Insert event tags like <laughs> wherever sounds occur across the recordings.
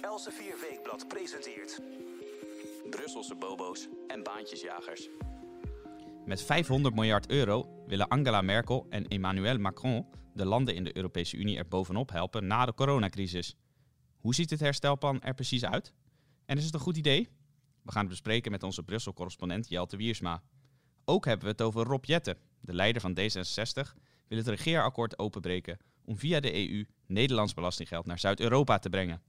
Elsevier Weekblad presenteert... Brusselse bobo's en baantjesjagers. Met 500 miljard euro willen Angela Merkel en Emmanuel Macron de landen in de Europese Unie er bovenop helpen na de coronacrisis. Hoe ziet het herstelplan er precies uit? En is het een goed idee? We gaan het bespreken met onze Brussel-correspondent Jelte Wiersma. Ook hebben we het over Rob Jetten. De leider van D66 wil het regeerakkoord openbreken om via de EU Nederlands belastinggeld naar Zuid-Europa te brengen.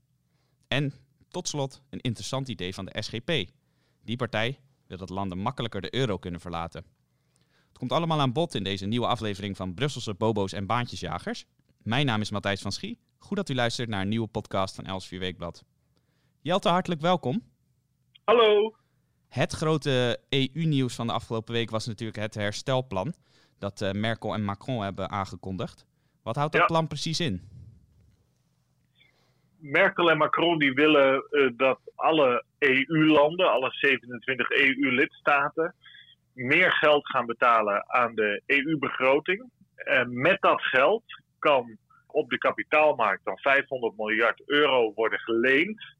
En tot slot een interessant idee van de SGP. Die partij wil dat landen makkelijker de euro kunnen verlaten. Het komt allemaal aan bod in deze nieuwe aflevering van Brusselse Bobo's en Baantjesjagers. Mijn naam is Matthijs van Schie. Goed dat u luistert naar een nieuwe podcast van Els 4 Weekblad. Jelte, hartelijk welkom. Hallo. Het grote EU-nieuws van de afgelopen week was natuurlijk het herstelplan dat uh, Merkel en Macron hebben aangekondigd. Wat houdt dat Ja. plan precies in? Merkel en Macron die willen eh, dat alle EU-landen, alle 27 EU-lidstaten, meer geld gaan betalen aan de EU-begroting. En met dat geld kan op de kapitaalmarkt dan 500 miljard euro worden geleend.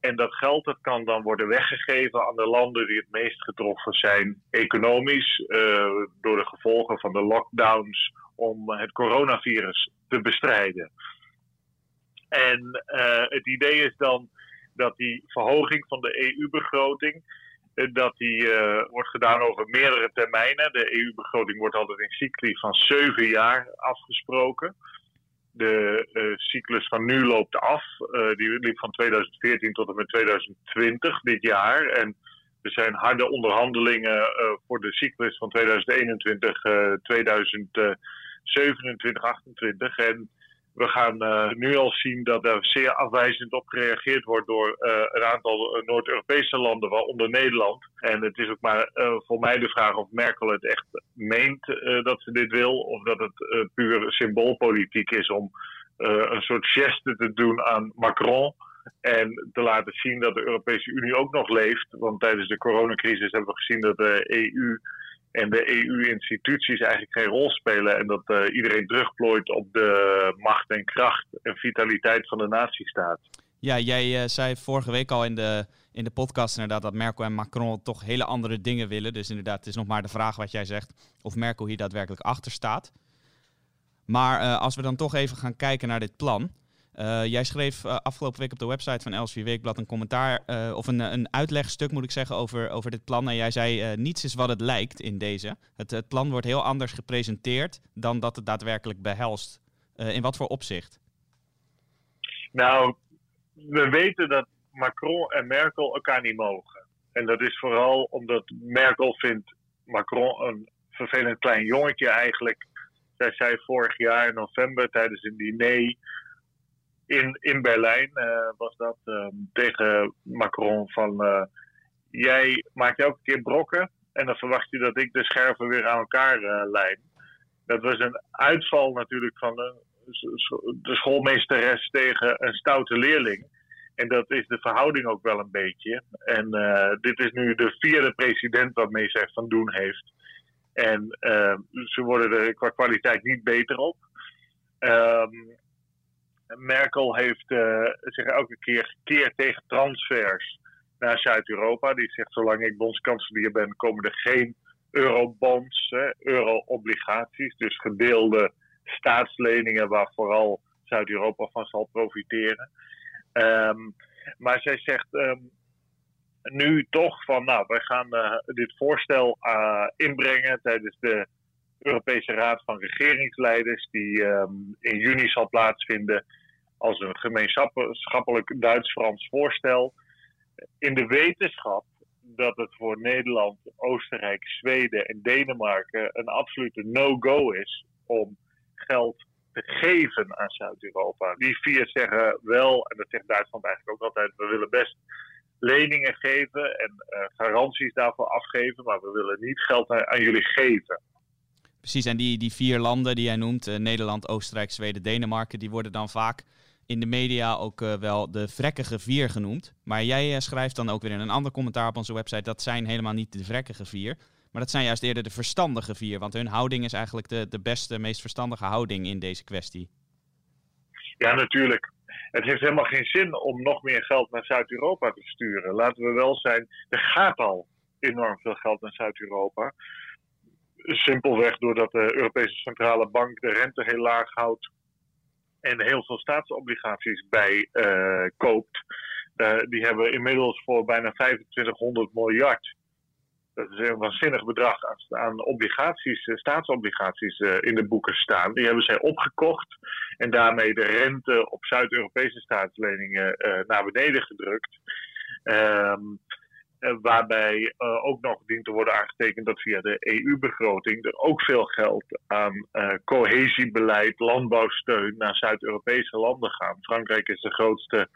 En dat geld dat kan dan worden weggegeven aan de landen die het meest getroffen zijn economisch eh, door de gevolgen van de lockdowns om het coronavirus te bestrijden. En eh, het idee is dan dat die verhoging van de EU-begroting, eh, dat die eh, wordt gedaan over meerdere termijnen. De EU-begroting wordt altijd in cycli van zeven jaar afgesproken. De cyclus van nu loopt af. Die liep van 2014 tot en met 2020 dit jaar. En er zijn harde onderhandelingen voor de cyclus van 2021, eh 2027, 28. En we gaan eh, nu al zien dat er zeer afwijzend op gereageerd wordt door eh, een aantal eh, Noord-Europese landen, waaronder Nederland. En het is ook maar voor mij de vraag of Merkel het echt meent dat ze dit wil, of dat het puur symboolpolitiek is om een soort geste te doen aan Macron. En te laten zien dat de Europese Unie ook nog leeft. Want tijdens de coronacrisis hebben we gezien dat de EU en de EU-instituties eigenlijk geen rol spelen. En dat eh, iedereen terugplooit op de macht en kracht en vitaliteit van de nazistaat. Ja, jij eh, zei vorige week al in de, in de podcast inderdaad dat Merkel en Macron toch hele andere dingen willen. Dus inderdaad, het is nog maar de vraag wat jij zegt of Merkel hier daadwerkelijk achter staat. Maar eh, als we dan toch even gaan kijken naar dit plan. Eh, jij schreef eh, afgelopen week op de website van Elsevier Weekblad een commentaar, eh, of een, een uitlegstuk moet ik zeggen, over, over dit plan. En jij zei, niets is wat het lijkt in deze. Het, het plan wordt heel anders gepresenteerd dan dat het daadwerkelijk behelst. Eh, in wat voor opzicht? Nou, we weten dat Macron en Merkel elkaar niet mogen. En dat is vooral omdat Merkel vindt Macron een vervelend klein jongetje eigenlijk. Zij zei vorig jaar in november tijdens een diner in, in Berlijn eh, was dat eh, tegen Macron van eh, jij maakt elke keer brokken en dan verwacht je dat ik de scherven weer aan elkaar eh lijm. Dat was een uitval natuurlijk van de, de schoolmeesteres tegen een stoute leerling. En dat is de verhouding ook wel een beetje. En dit is nu de vierde president waarmee zij van doen heeft. En ze worden er qua kwaliteit niet beter op. Ehm, Merkel heeft eh, zich elke keer gekeerd tegen transfers naar Zuid-Europa. Die zegt: zolang ik bondskanselier ben, komen er geen eurobonds, euro-obligaties. Dus gedeelde staatsleningen waar vooral Zuid-Europa van zal profiteren. Ehm, maar zij zegt ehm, nu toch van, nou, wij gaan eh, dit voorstel eh, inbrengen tijdens de Europese Raad van Regeringsleiders, die ehm, in juni zal plaatsvinden als een gemeenschappelijk Duits-Frans voorstel. In de wetenschap dat het voor Nederland, Oostenrijk, Zweden en Denemarken een absolute no-go is om geld te geven aan Zuid-Europa. Die vier zeggen wel, en dat zegt Duitsland eigenlijk ook altijd, we willen best leningen geven en uh, garanties daarvoor afgeven, maar we willen niet geld aan jullie geven. Precies, en die, die vier landen die jij noemt, uh, Nederland, Oostenrijk, Zweden, Denemarken, die worden dan vaak in de media ook uh, wel de vrekkige vier genoemd. Maar jij uh, schrijft dan ook weer in een ander commentaar op onze website, dat zijn helemaal niet de vrekkige vier. Maar dat zijn juist eerder de verstandige vier, want hun houding is eigenlijk de, de beste, meest verstandige houding in deze kwestie. Ja, natuurlijk. het heeft helemaal geen zin om nog meer geld naar Zuid-Europa te sturen. Laten we wel zijn, er gaat al enorm veel geld naar Zuid-Europa. Simpelweg doordat de Europese Centrale Bank de rente heel laag houdt en heel veel staatsobligaties bij uh, koopt. Uh, die hebben inmiddels voor bijna 2500 miljard. Dat is een waanzinnig bedrag aan obligaties, eh, staatsobligaties in de boeken staan. Die hebben zij opgekocht en daarmee de rente op Zuid-Europese staatsleningen naar beneden gedrukt. Um, eh, waarbij uh, ook nog dient te worden aangetekend dat via de EU-begroting er ook veel geld aan uh, cohesiebeleid, landbouwsteun naar Zuid-Europese landen gaat. Frankrijk is de grootste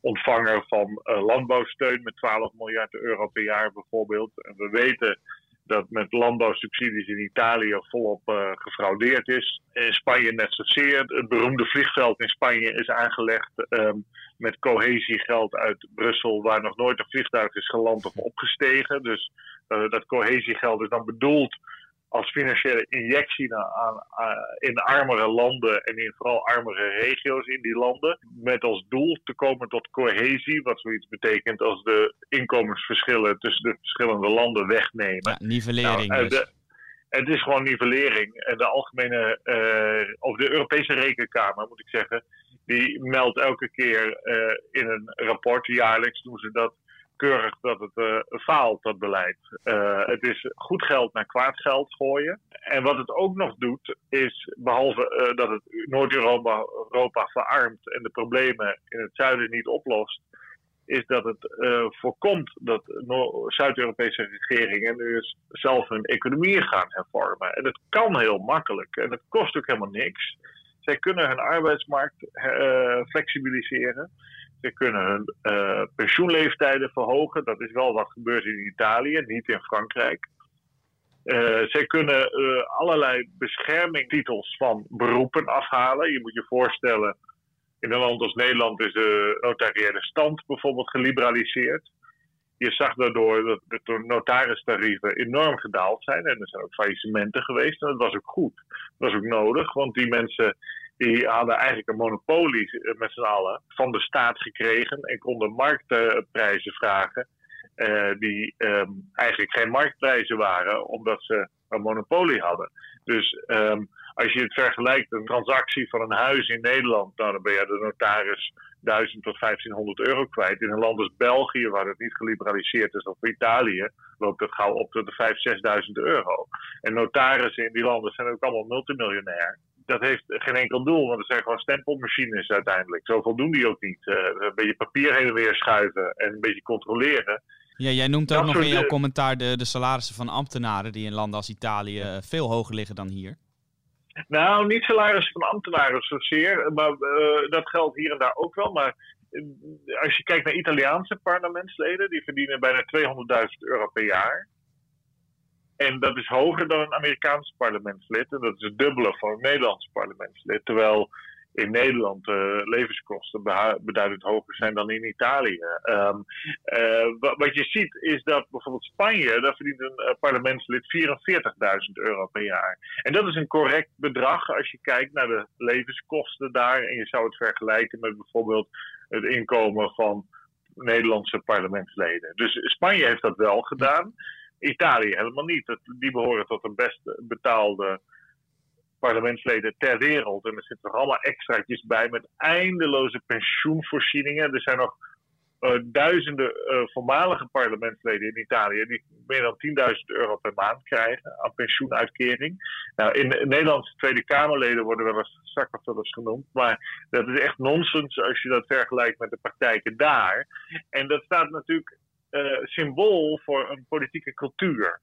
ontvanger van landbouwsteun met 12 miljard euro per jaar bijvoorbeeld. En we weten dat met landbouwsubsidies in Italië volop uh, gefraudeerd is. In Spanje net zozeer. Het beroemde vliegveld in Spanje is aangelegd um, met cohesiegeld uit Brussel, waar nog nooit een vliegtuig is geland of opgestegen. Dus uh, dat cohesiegeld is dan bedoeld als financiële injectie aan, in armere landen en in vooral armere regio's in die landen. Met als doel te komen tot cohesie, wat zoiets betekent als de inkomensverschillen tussen de verschillende landen wegnemen. Ja, nivellering nou, dus. Het is gewoon nivellering. En de algemene, uh, of de Europese Rekenkamer moet ik zeggen, die meldt elke keer uh, in een rapport, jaarlijks doen ze dat, keurig dat het uh, faalt, dat beleid. Uh, het is goed geld naar kwaad geld gooien. En wat het ook nog doet, is behalve uh, dat het Noord-Europa Europa verarmt en de problemen in het zuiden niet oplost, is dat het voorkomt dat Zuid-Europese regeringen nu zelf hun economie gaan hervormen. En dat kan heel makkelijk en dat kost ook helemaal niks. Zij kunnen hun arbeidsmarkt flexibiliseren. Ze kunnen hun uh, pensioenleeftijden verhogen. Dat is wel wat gebeurt in Italië, niet in Frankrijk. Uh, zij kunnen uh, allerlei beschermingstitels van beroepen afhalen. Je moet je voorstellen, in een land als Nederland is de notariële stand bijvoorbeeld geliberaliseerd. Je zag daardoor dat de notaristarieven enorm gedaald zijn. En er zijn ook faillissementen geweest. En dat was ook goed. Dat was ook nodig, want die mensen die hadden eigenlijk een monopolie eh, met z'n allen van de staat gekregen en konden marktprijzen vragen. Uh, die um, eigenlijk geen marktprijzen waren, omdat ze een monopolie hadden. Dus um, als je het vergelijkt, een transactie van een huis in Nederland, nou, dan ben je de notaris 1000 tot 1500 euro kwijt. In een land als België, waar het niet geliberaliseerd is, of Italië, loopt het gauw op tot de 5.000, 6.000 euro. En notarissen in die landen zijn ook allemaal multimiljonair dat heeft geen enkel doel, want het zijn gewoon stempelmachines uiteindelijk. Zoveel doen die ook niet. Uh, een beetje papier heen en weer schuiven en een beetje controleren. Ja, jij noemt ook nog in jouw commentaar de, de salarissen van ambtenaren die in landen als Italië eh, veel hoger liggen dan hier. Nou, niet salarissen van ambtenaren zozeer, maar uh, dat geldt hier en daar ook wel. Maar als je kijkt naar Italiaanse parlementsleden, die verdienen bijna 200.000 euro per jaar. En dat is hoger dan een Amerikaans parlementslid. En dat is het dubbele van een Nederlands parlementslid. Terwijl in Nederland uh, levenskosten beduidend hoger zijn dan in Italië. Um, uh, wat je ziet is dat bijvoorbeeld Spanje, daar verdient een uh, parlementslid 44.000 euro per jaar. En dat is een correct bedrag als je kijkt naar de levenskosten daar. En je zou het vergelijken met bijvoorbeeld het inkomen van Nederlandse parlementsleden. Dus Spanje heeft dat wel gedaan. Italië helemaal niet. Die behoren tot de best betaalde parlementsleden ter wereld. En er zitten nog allemaal extraatjes bij met eindeloze pensioenvoorzieningen. Er zijn nog uh, duizenden uh, voormalige parlementsleden in Italië die meer dan 10.000 euro per maand krijgen aan pensioenuitkering. Nou, in, in Nederlandse Tweede Kamerleden worden wel eens zakkenvullers genoemd, maar dat is echt nonsens als je dat vergelijkt met de praktijken daar. En dat staat natuurlijk symbool voor een politieke cultuur.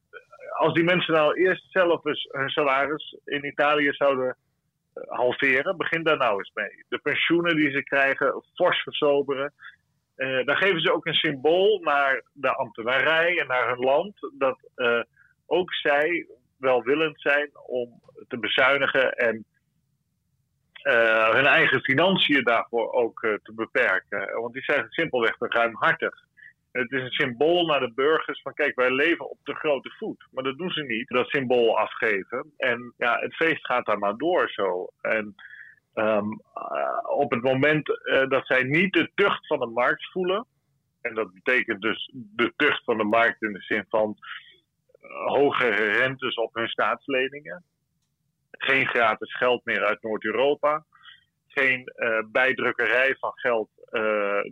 Als die mensen nou eerst zelf eens hun salaris in Italië zouden eh, halveren, begin daar nou eens mee. De pensioenen die ze krijgen, fors versoberen. Uh, dan geven ze ook een symbool naar de ambtenarij en naar hun land. Dat ook zij welwillend zijn om te bezuinigen en hun eigen financiën daarvoor ook te beperken. Want die zijn simpelweg te ruimhartig. Het is een symbool naar de burgers van kijk, wij leven op de grote voet. Maar dat doen ze niet, dat symbool afgeven. En ja, het feest gaat daar maar door zo. En Ehm, op het moment dat zij niet de tucht van de markt voelen, en dat betekent dus de tucht van de markt in de zin van hogere rentes op hun staatsleningen, geen gratis geld meer uit Noord-Europa, geen bijdrukkerij van geld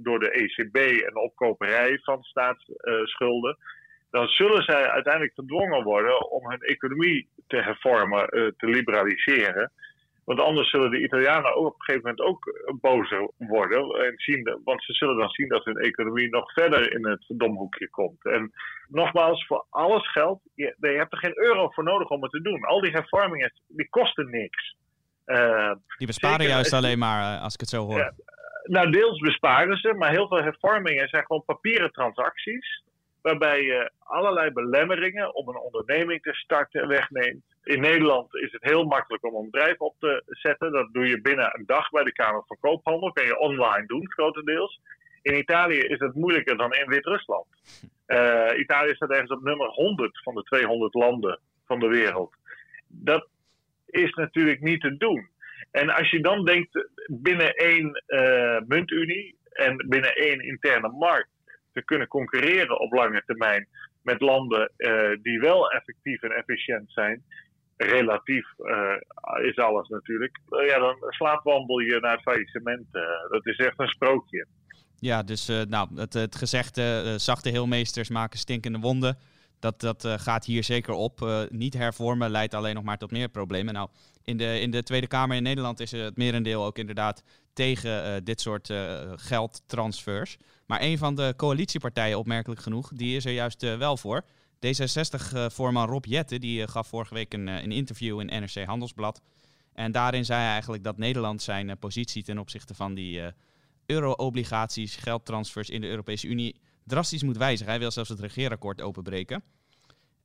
door de ECB en opkoperij van staatsschulden dan zullen zij uiteindelijk gedwongen worden om hun economie te hervormen, uh, te liberaliseren. Want anders zullen de Italianen ook op een gegeven moment ook bozer worden. En zien, want ze zullen dan zien dat hun economie nog verder in het domhoekje komt. En nogmaals, voor alles geldt, je, je hebt er geen euro voor nodig om het te doen. Al die hervormingen, die kosten niks. Uh, die besparen juist alleen maar, eh, als ik het zo hoor. Nou, deels besparen ze, maar heel veel hervormingen zijn gewoon papieren transacties waarbij je allerlei belemmeringen om een onderneming te starten wegneemt. In Nederland is het heel makkelijk om een bedrijf op te zetten. Dat doe je binnen een dag bij de Kamer van Koophandel. Kun je online doen, grotendeels. In Italië is het moeilijker dan in Wit-Rusland. Uh, Italië staat ergens op nummer 100 van de 200 landen van de wereld. Dat is natuurlijk niet te doen. En als je dan denkt binnen één uh, muntunie en binnen één interne markt te kunnen concurreren op lange termijn met landen uh, die wel effectief en efficiënt zijn. Relatief uh, is alles natuurlijk. Ja, dan slaapwandel je naar het faillissement. dat is echt een sprookje. Ja, dus nou, het, het gezegde zachte heelmeesters maken stinkende wonden. Dat, dat gaat hier zeker op. niet hervormen leidt alleen nog maar tot meer problemen. Nou, in de, in de Tweede Kamer in Nederland is het merendeel ook inderdaad tegen dit soort geldtransfers. Maar een van de coalitiepartijen, opmerkelijk genoeg, die is er juist wel voor. D66-voorman Rob Jette die gaf vorige week een, een, interview in NRC Handelsblad. En daarin zei hij eigenlijk dat Nederland zijn positie ten opzichte van die euro-obligaties, geldtransfers in de Europese Unie drastisch moet wijzigen. Hij wil zelfs het regeerakkoord openbreken.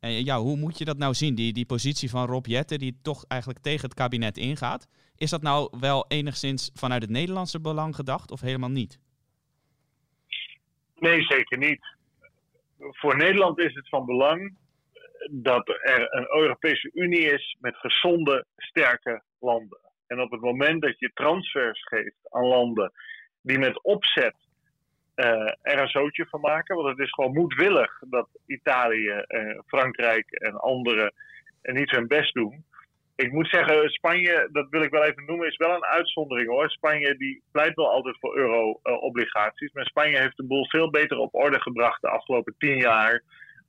En ja, hoe moet je dat nou zien, die, die positie van Rob Jette, die toch eigenlijk tegen het kabinet ingaat? Is dat nou wel enigszins vanuit het Nederlandse belang gedacht of helemaal niet? Nee, zeker niet. Voor Nederland is het van belang dat er een Europese Unie is met gezonde, sterke landen. En op het moment dat je transfers geeft aan landen die met opzet er een zootje van maken, want het is gewoon moedwillig dat Italië, uh, Frankrijk en anderen niet hun best doen, ik moet zeggen, Spanje, dat wil ik wel even noemen, is wel een uitzondering hoor. Spanje die pleit wel altijd voor euro-obligaties. maar Spanje heeft de boel veel beter op orde gebracht de afgelopen tien jaar.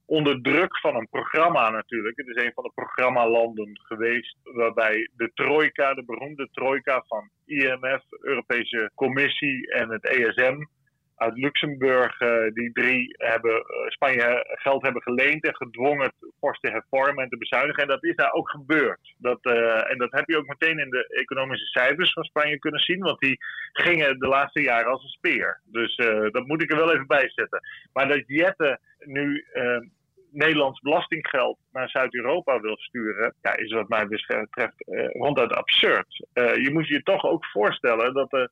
Onder druk van een programma natuurlijk. Het is een van de programmalanden geweest waarbij de trojka, de beroemde trojka van IMF, Europese Commissie en het ESM uit Luxemburg, uh, die drie hebben uh, Spanje geld hebben geleend en gedwongen fors te hervormen en te bezuinigen. En dat is daar ook gebeurd. Dat, uh, en dat heb je ook meteen in de economische cijfers van Spanje kunnen zien, want die gingen de laatste jaren als een speer. Dus dat moet ik er wel even bij zetten. Maar dat Jette nu Nederlands belastinggeld naar Zuid-Europa wil sturen, ja, is wat mij betreft ronduit absurd. je moet je toch ook voorstellen dat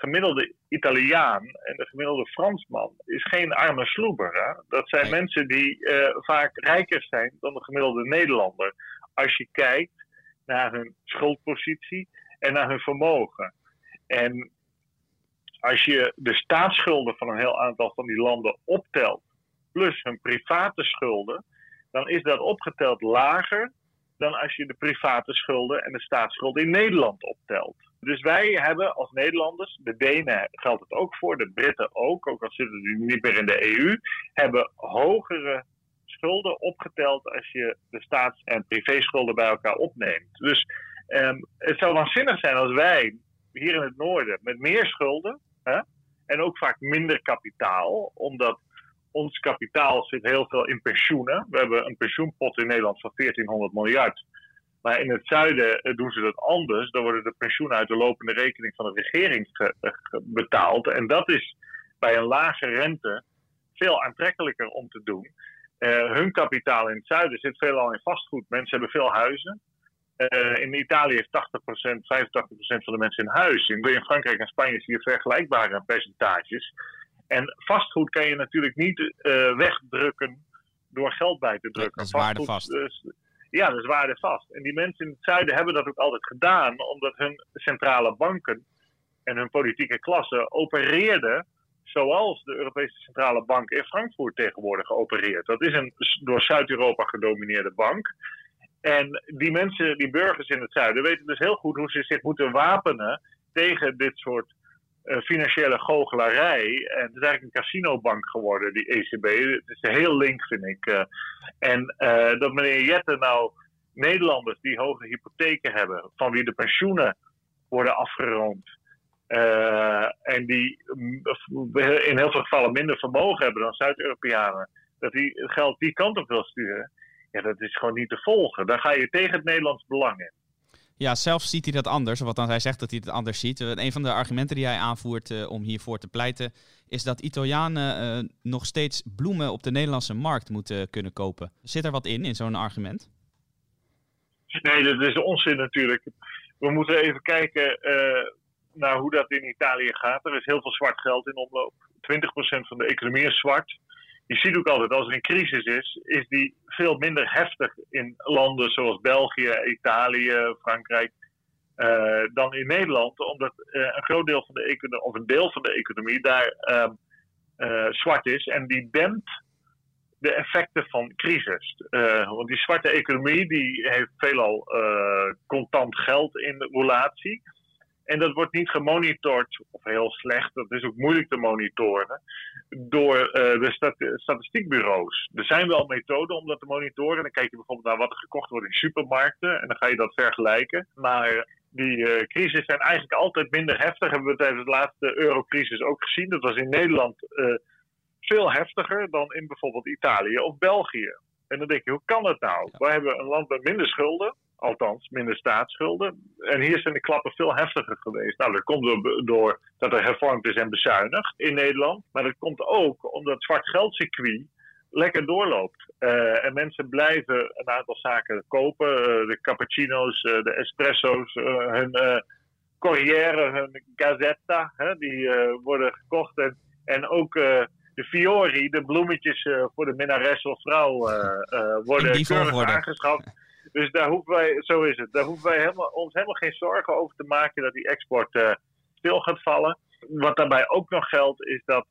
gemiddelde Italiaan en de gemiddelde Fransman is geen arme sloeber. Hè? Dat zijn mensen die uh, vaak rijker zijn dan de gemiddelde Nederlander. Als je kijkt naar hun schuldpositie en naar hun vermogen. En als je de staatsschulden van een heel aantal van die landen optelt, plus hun private schulden, dan is dat opgeteld lager dan als je de private schulden en de staatsschulden in Nederland optelt. Dus wij hebben als Nederlanders, de Denen geldt het ook voor, de Britten ook, ook al zitten die niet meer in de EU, hebben hogere schulden opgeteld als je de staats- en privéschulden bij elkaar opneemt. Dus um, het zou waanzinnig zijn als wij hier in het noorden met meer schulden hè, en ook vaak minder kapitaal, omdat ons kapitaal zit heel veel in pensioenen. We hebben een pensioenpot in Nederland van 1400 miljard. Maar in het zuiden eh, doen ze dat anders. Dan worden de pensioenen uit de lopende rekening van de regering betaald. En dat is bij een lage rente veel aantrekkelijker om te doen. Uh, hun kapitaal in het zuiden zit veelal in vastgoed. Mensen hebben veel huizen. Uh, in Italië heeft 80%, 85% van de mensen in huis. In, in Frankrijk en Spanje zie je vergelijkbare percentages. En vastgoed kan je natuurlijk niet uh, wegdrukken door geld bij te drukken. Dat is waardevast. Vastgoed, Ja, dat is waardevast. En die mensen in het zuiden hebben dat ook altijd gedaan, omdat hun centrale banken en hun politieke klasse opereerden zoals de Europese Centrale Bank in Frankfurt tegenwoordig opereert. Dat is een door Zuid-Europa gedomineerde bank. En die mensen, die burgers in het zuiden, weten dus heel goed hoe ze zich moeten wapenen tegen dit soort financiële goochelarij. En het is eigenlijk een casinobank geworden, die ECB. Het is heel link, vind ik. Uh, en uh, dat meneer Jette nou Nederlanders die hoge hypotheken hebben, van wie de pensioenen worden afgeroomd. en die mm, in heel veel gevallen minder vermogen hebben dan Zuid-Europeanen. Dat die geld die kant op wil sturen. Ja, dat is gewoon niet te volgen. Dan ga je tegen het Nederlands belang in. Ja, zelf ziet hij dat anders. Wat dan hij zegt dat hij het anders ziet. Een van de argumenten die hij aanvoert uh, om hiervoor te pleiten, is dat Italianen uh, nog steeds bloemen op de Nederlandse markt moeten kunnen kopen. Zit er wat in, in zo'n argument? Nee, dat is onzin natuurlijk. We moeten even kijken naar hoe dat in Italië gaat. Er is heel veel zwart geld in omloop. 20% van de economie is zwart je ziet ook altijd, als er een crisis is, is die veel minder heftig in landen zoals België, Italië, Frankrijk, uh, dan in Nederland. Omdat uh, een groot deel van de economie, of een deel van de economie daar uh, zwart is. En die dempt de effecten van crisis. want die zwarte economie die heeft veelal contant geld in de relatie. En dat wordt niet gemonitord, of heel slecht, dat is ook moeilijk te monitoren, door uh, de statistiekbureaus. Er zijn wel methoden om dat te monitoren. Dan kijk je bijvoorbeeld naar wat er gekocht wordt in supermarkten en dan ga je dat vergelijken. Maar die uh, crisis zijn eigenlijk altijd minder heftig. Hebben we tijdens de laatste eurocrisis ook gezien. Dat was in Nederland uh, veel heftiger dan in bijvoorbeeld Italië of België. En dan denk je, hoe kan dat nou? We hebben een land met minder schulden Althans, minder staatsschulden. En hier zijn de klappen veel heftiger geweest. Nou, dat komt door, door dat er hervormd is en bezuinigd in Nederland. Maar dat komt ook omdat het zwart geldcircuit lekker doorloopt. Uh, en mensen blijven een aantal zaken kopen. Uh, de cappuccino's, uh, de espresso's, hun Corriere, hun Gazzetta. Hè, die worden gekocht. En, en ook de Fiori, de bloemetjes voor de minnares of vrouw, worden keurig aangeschaft. <laughs> Dus daar hoeven wij, zo is het, daar hoeven wij helemaal, ons helemaal geen zorgen over te maken dat die export uh, stil gaat vallen. Wat daarbij ook nog geldt, is dat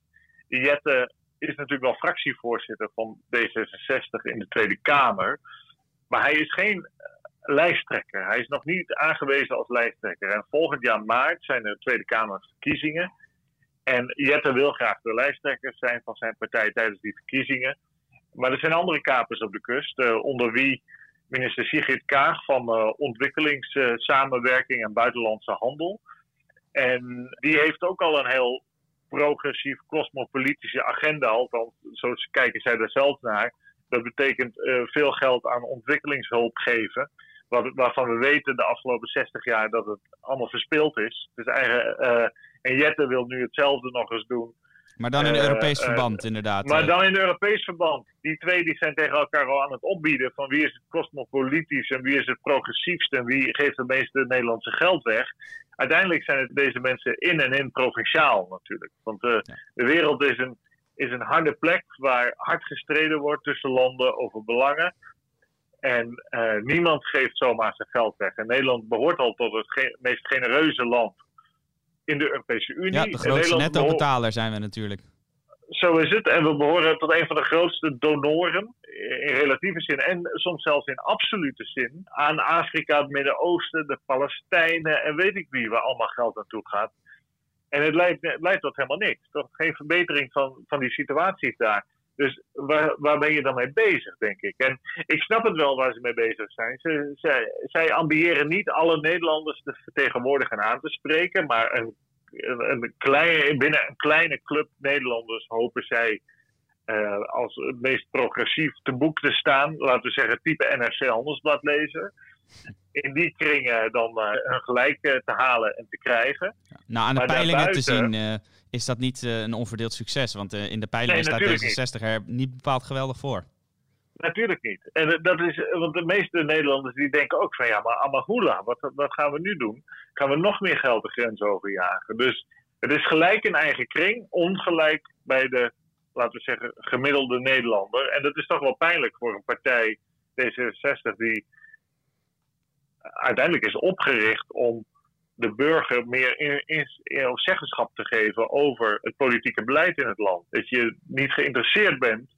Jette is natuurlijk wel fractievoorzitter van D66 in de Tweede Kamer. Maar hij is geen eh, lijsttrekker. Hij is nog niet aangewezen als lijsttrekker. En volgend jaar maart zijn er Tweede Kamerverkiezingen. En Jette wil graag de lijsttrekker zijn van zijn partij tijdens die verkiezingen. Maar er zijn andere kapers op de kust, uh, onder wie minister Sigrid Kaag van uh, ontwikkelingssamenwerking en buitenlandse handel. En die heeft ook al een heel progressief cosmopolitische agenda, althans zo kijken zij daar zelf naar. Dat betekent uh, veel geld aan ontwikkelingshulp geven. Wat, waarvan we weten de afgelopen 60 jaar dat het allemaal verspeeld is. Dus eigen, uh, en Jette wil nu hetzelfde nog eens doen maar dan in uh, Europees uh, verband, inderdaad. Maar dan in Europees verband. Die twee die zijn tegen elkaar al aan het opbieden van wie is het cosmopolitisch en wie is het progressiefst en wie geeft het meeste Nederlandse geld weg. Uiteindelijk zijn het deze mensen in en in provinciaal natuurlijk. Want uh, de wereld is een, is een harde plek waar hard gestreden wordt tussen landen over belangen. En niemand geeft zomaar zijn geld weg. En Nederland behoort al tot het ge meest genereuze land in de Europese Unie. Ja, de grootste netto-betaler zijn we natuurlijk. Zo is het. En we behoren tot een van de grootste donoren, in relatieve zin en soms zelfs in absolute zin, aan Afrika, het Midden-Oosten, de Palestijnen en weet ik wie, waar allemaal geld naartoe gaat. En het leidt, het leidt tot helemaal niks. Toch geen verbetering van, van die situatie daar. Dus waar, waar ben je dan mee bezig, denk ik? En ik snap het wel waar ze mee bezig zijn. Ze, zij, zij ambiëren niet alle Nederlanders te vertegenwoordigen en aan te spreken, maar een, een kleine, binnen een kleine club Nederlanders hopen zij uh, als het meest progressief te boek te staan. Laten we zeggen, type NRC Handelsblad lezen in die kringen dan uh, hun gelijk uh, te halen en te krijgen. Nou, aan de maar peilingen daarbuiten... te zien uh, is dat niet een onverdeeld succes. Want in de peilingen nee, staat D66 er niet bepaald geweldig voor. Natuurlijk niet. En dat is, want de meeste Nederlanders die denken ook van ja, maar Amahula, wat, wat gaan we nu doen? Gaan we nog meer geld de grens overjagen? Dus het is gelijk een eigen kring, ongelijk bij de, laten we zeggen, gemiddelde Nederlander. En dat is toch wel pijnlijk voor een partij D66 die uiteindelijk is opgericht om de burger meer in, in, zeggenschap te geven over het politieke beleid in het land. Dat je niet geïnteresseerd bent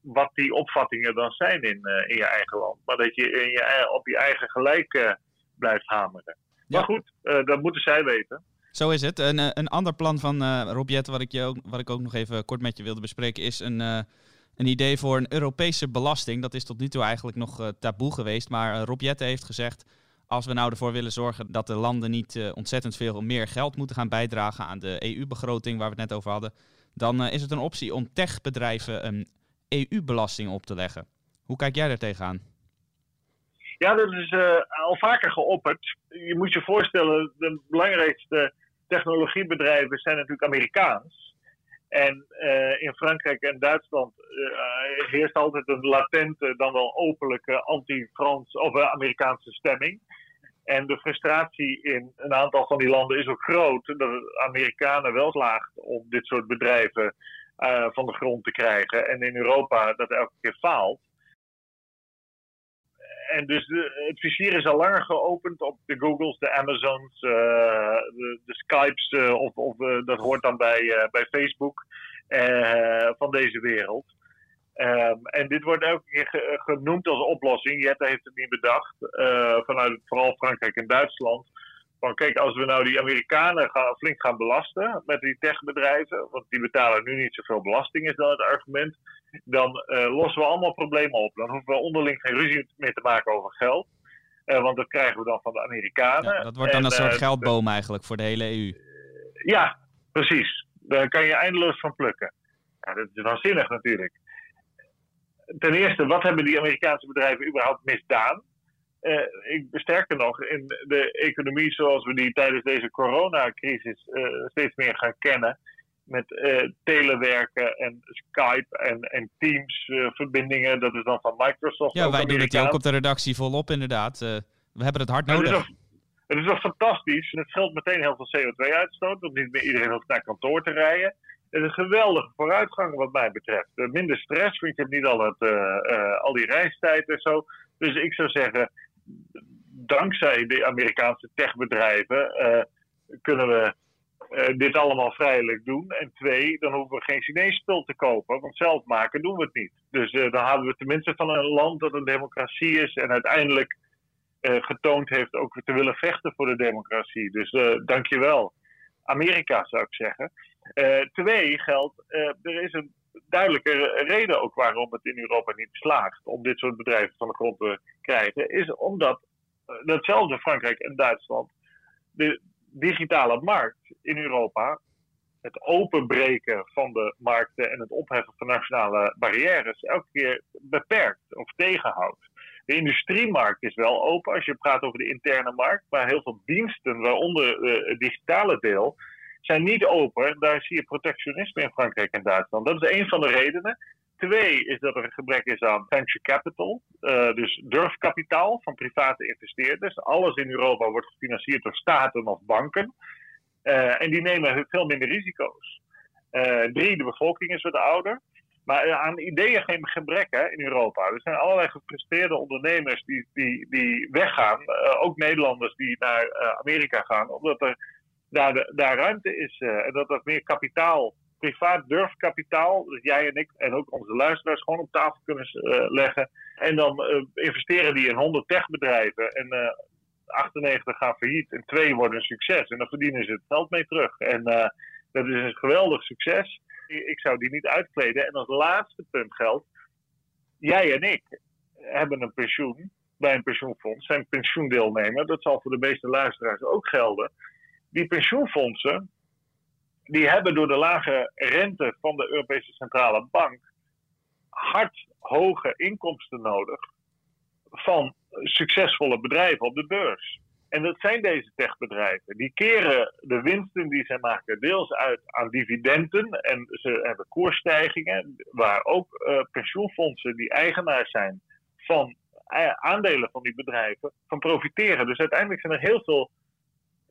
wat die opvattingen dan zijn in, uh, in je eigen land. Maar dat je, in je op je eigen gelijk uh, blijft hameren. Maar goed, uh, dat moeten zij weten. Zo is het. Een, een ander plan van uh, Rob wat ik, je ook, wat ik ook nog even kort met je wilde bespreken, is een, een idee voor een Europese belasting. Dat is tot nu toe eigenlijk nog uh, taboe geweest. Maar uh, Rob Jette heeft gezegd, als we nou ervoor willen zorgen dat de landen niet ontzettend veel meer geld moeten gaan bijdragen aan de EU-begroting waar we het net over hadden, dan is het een optie om techbedrijven een EU-belasting op te leggen. Hoe kijk jij daar tegenaan? Ja, dat is al vaker geopperd. Je moet je voorstellen, de belangrijkste technologiebedrijven zijn natuurlijk Amerikaans. En uh, in Frankrijk en Duitsland uh, heerst altijd een latente, dan wel openlijke anti-Frans of Amerikaanse stemming. En de frustratie in een aantal van die landen is ook groot dat Amerikanen wel slaagt om dit soort bedrijven van de grond te krijgen. En in Europa dat elke keer faalt en dus het vizier is al langer geopend op de Googles, de Amazons, uh, de, de, Skypes, uh, of, of uh, dat hoort dan bij, bij Facebook, van deze wereld. Um, en dit wordt elke keer ge, genoemd als oplossing. Jette heeft het niet bedacht, vanuit vooral Frankrijk en Duitsland. Van kijk, als we nou die Amerikanen gaan, flink gaan belasten met die techbedrijven, want die betalen nu niet zoveel belasting, is dan het argument dan uh, lossen we allemaal problemen op. Dan hoeven we onderling geen ruzie meer te maken over geld. Uh, want dat krijgen we dan van de Amerikanen. Ja, dat wordt dan en, een soort uh, geldboom eigenlijk voor de hele EU. ja, precies. Daar kan je eindeloos van plukken. Ja, dat is waanzinnig natuurlijk. Ten eerste, wat hebben die Amerikaanse bedrijven überhaupt misdaan? Ik sterker nog, in de economie zoals we die tijdens deze coronacrisis steeds meer gaan kennen, met uh, telewerken en Skype en, en Teams uh, verbindingen. Dat is dan van Microsoft. Ja, wij doen het ook op de redactie volop inderdaad. Uh, we hebben het hard nodig. Het is, het is toch fantastisch. En het scheelt meteen heel veel CO2-uitstoot. Want niet meer iedereen hoeft naar kantoor te rijden. Het is een geweldige vooruitgang wat mij betreft. minder stress, want je hebt niet al, het, al die reistijd en zo. Dus ik zou zeggen, dankzij de Amerikaanse techbedrijven kunnen we uh, dit allemaal vrijelijk doen. En twee, dan hoeven we geen Chinees spul te kopen, want zelf maken doen we het niet. Dus uh, dan houden we tenminste van een land dat een democratie is en uiteindelijk getoond heeft ook te willen vechten voor de democratie. Dus dankjewel. Amerika zou ik zeggen. twee geldt, er is een duidelijke reden ook waarom het in Europa niet slaagt om dit soort bedrijven van de grond te krijgen, is omdat datzelfde Frankrijk en Duitsland de, digitale markt in Europa, het openbreken van de markten en het opheffen van nationale barrières, elke keer beperkt of tegenhoudt. De industriemarkt is wel open als je praat over de interne markt, maar heel veel diensten, waaronder het digitale deel, zijn niet open. Daar zie je protectionisme in Frankrijk en Duitsland. Dat is een van de redenen. Twee is dat er een gebrek is aan venture capital, uh, dus durfkapitaal van private investeerders. Alles in Europa wordt gefinancierd door staten of banken. Uh, en die nemen veel minder risico's. Uh, drie, de bevolking is wat ouder. Maar aan ideeën geen gebrek hè, in Europa. Er zijn allerlei gefrustreerde ondernemers die, die, die weggaan. ook Nederlanders die naar Amerika gaan, omdat er daar, ruimte is en dat er meer kapitaal privaat durfkapitaal, dat jij en ik en ook onze luisteraars gewoon op tafel kunnen uh, leggen. En dan uh, investeren die in 100 techbedrijven en uh, eh, 98 gaan failliet en twee worden een succes. En dan verdienen ze het geld mee terug. En dat is een geweldig succes. Ik zou die niet uitkleden. En als laatste punt geldt, jij en ik hebben een pensioen bij een pensioenfonds, zijn pensioendeelnemer. Dat zal voor de meeste luisteraars ook gelden. Die pensioenfondsen, die hebben door de lage rente van de Europese Centrale Bank hard hoge inkomsten nodig van succesvolle bedrijven op de beurs. En dat zijn deze techbedrijven. Die keren de winsten die ze maken deels uit aan dividenden en ze hebben koersstijgingen, waar ook uh, pensioenfondsen die eigenaar zijn van uh, aandelen van die bedrijven van profiteren. Dus uiteindelijk zijn er heel veel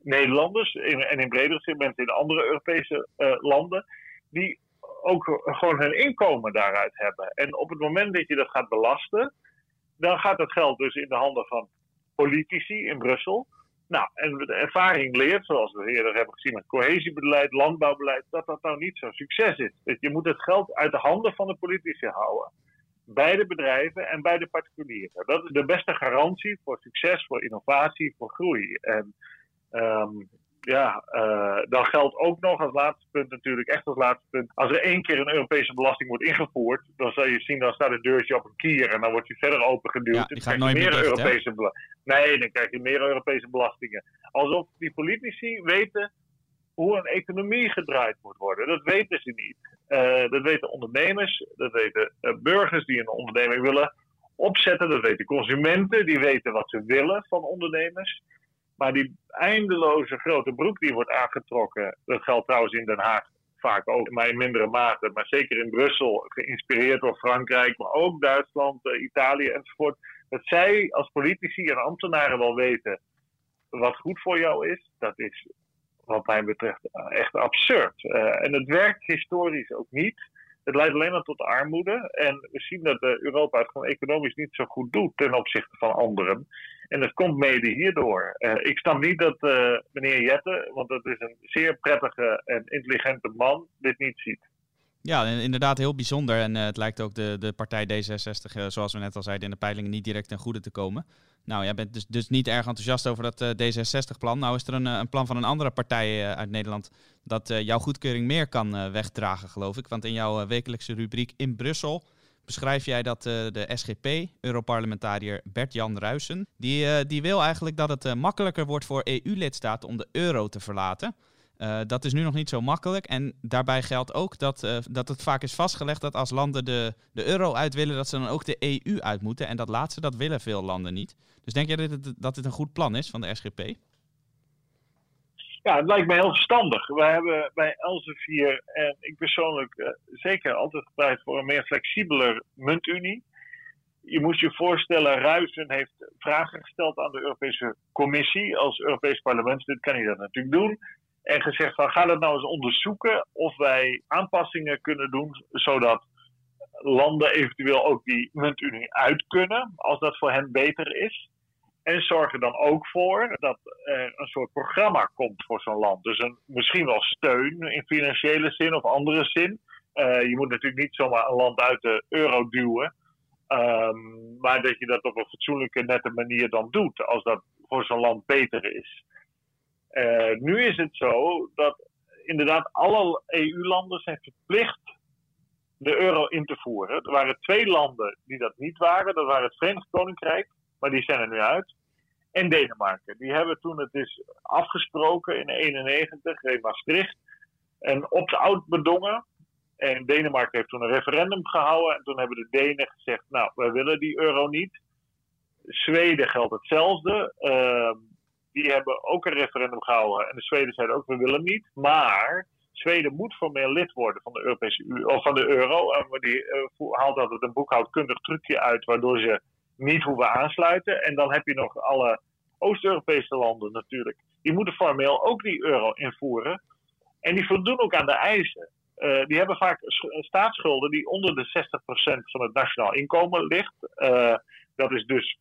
Nederlanders en in bredere zin mensen in andere Europese uh, landen, die ook gewoon hun inkomen daaruit hebben. En op het moment dat je dat gaat belasten, dan gaat dat geld dus in de handen van politici in Brussel. Nou, en de ervaring leert, zoals we eerder hebben gezien met cohesiebeleid, landbouwbeleid, dat dat nou niet zo'n succes is. Dus je moet het geld uit de handen van de politici houden. Bij de bedrijven en bij de particulieren. Dat is de beste garantie voor succes, voor innovatie, voor groei. En um, ja, uh, dan geldt ook nog als laatste punt natuurlijk, echt als laatste punt. Als er één keer een Europese belasting wordt ingevoerd, dan zal je zien, dan staat het deurtje op een kier en dan wordt hij verder opengeduwd. Ja, die gaat nooit meer dicht, Europese Nee, dan krijg je meer Europese belastingen. Alsof die politici weten hoe een economie gedraaid moet worden. Dat weten ze niet. Uh, dat weten ondernemers, dat weten uh, burgers die een onderneming willen opzetten, dat weten consumenten, die weten wat ze willen van ondernemers. Maar die eindeloze grote broek die wordt aangetrokken, dat geldt trouwens in Den Haag vaak ook, maar in mindere mate, maar zeker in Brussel, geïnspireerd door Frankrijk, maar ook Duitsland, eh, Italië enzovoort. Dat zij als politici en ambtenaren wel weten wat goed voor jou is, dat is wat mij betreft echt absurd. Uh, en het werkt historisch ook niet. Het leidt alleen maar tot armoede. En we zien dat Europa het gewoon economisch niet zo goed doet ten opzichte van anderen. En dat komt mede hierdoor. Uh, ik snap niet dat uh, meneer Jette, want dat is een zeer prettige en intelligente man, dit niet ziet. Ja, inderdaad heel bijzonder. En uh, het lijkt ook de, de partij D66, zoals we net al zeiden, in de peilingen niet direct ten goede te komen. Nou, jij bent dus, dus niet erg enthousiast over dat D66-plan. Nou is er een, een, plan van een andere partij uit Nederland dat jouw goedkeuring meer kan wegdragen, geloof ik. Want in jouw wekelijkse rubriek in Brussel beschrijf jij dat uh, de SGP, Europarlementariër Bert-Jan Ruisen, die, uh, die wil eigenlijk dat het uh, makkelijker wordt voor EU-lidstaten om de euro te verlaten. dat is nu nog niet zo makkelijk. En daarbij geldt ook dat, dat het vaak is vastgelegd dat als landen de, de euro uit willen, dat ze dan ook de EU uit moeten. En dat laatste, dat willen veel landen niet. Dus denk jij dat het, dat dit een goed plan is van de SGP? Ja, het lijkt me heel verstandig. We hebben bij Elsevier en ik persoonlijk uh, zeker altijd gepleit voor een meer flexibeler muntunie. Je moet je voorstellen, Ruisen heeft vragen gesteld aan de Europese Commissie als Europees parlement. Dit kan hij dat natuurlijk doen. En gezegd van ga dat nou eens onderzoeken of wij aanpassingen kunnen doen zodat landen eventueel ook die muntunie uit kunnen als dat voor hen beter is. En zorg er dan ook voor dat er een soort programma komt voor zo'n land. Dus een, misschien wel steun in financiële zin of andere zin. Uh, je moet natuurlijk niet zomaar een land uit de euro duwen. Um, maar dat je dat op een fatsoenlijke, nette manier dan doet. Als dat voor zo'n land beter is. Uh, nu is het zo dat inderdaad alle EU-landen zijn verplicht de euro in te voeren. Er waren twee landen die dat niet waren. Dat waren het Verenigd Koninkrijk, maar die zijn er nu uit en Denemarken. Die hebben toen het is afgesproken in 1991 in Maastricht een opt-out bedongen. En Denemarken heeft toen een referendum gehouden. En toen hebben de Denen gezegd: Nou, wij willen die euro niet. Zweden geldt hetzelfde. Uh, die hebben ook een referendum gehouden. En de Zweden zeiden ook: We willen niet. Maar Zweden moet formeel lid worden van de, Europese of van de euro. En die uh, haalt altijd een boekhoudkundig trucje uit, waardoor ze niet hoeven aansluiten. En dan heb je nog alle Oost-Europese landen natuurlijk. Die moeten formeel ook die euro invoeren. En die voldoen ook aan de eisen. Uh, die hebben vaak staatsschulden die onder de 60% van het nationaal inkomen ligt. Uh, dat is dus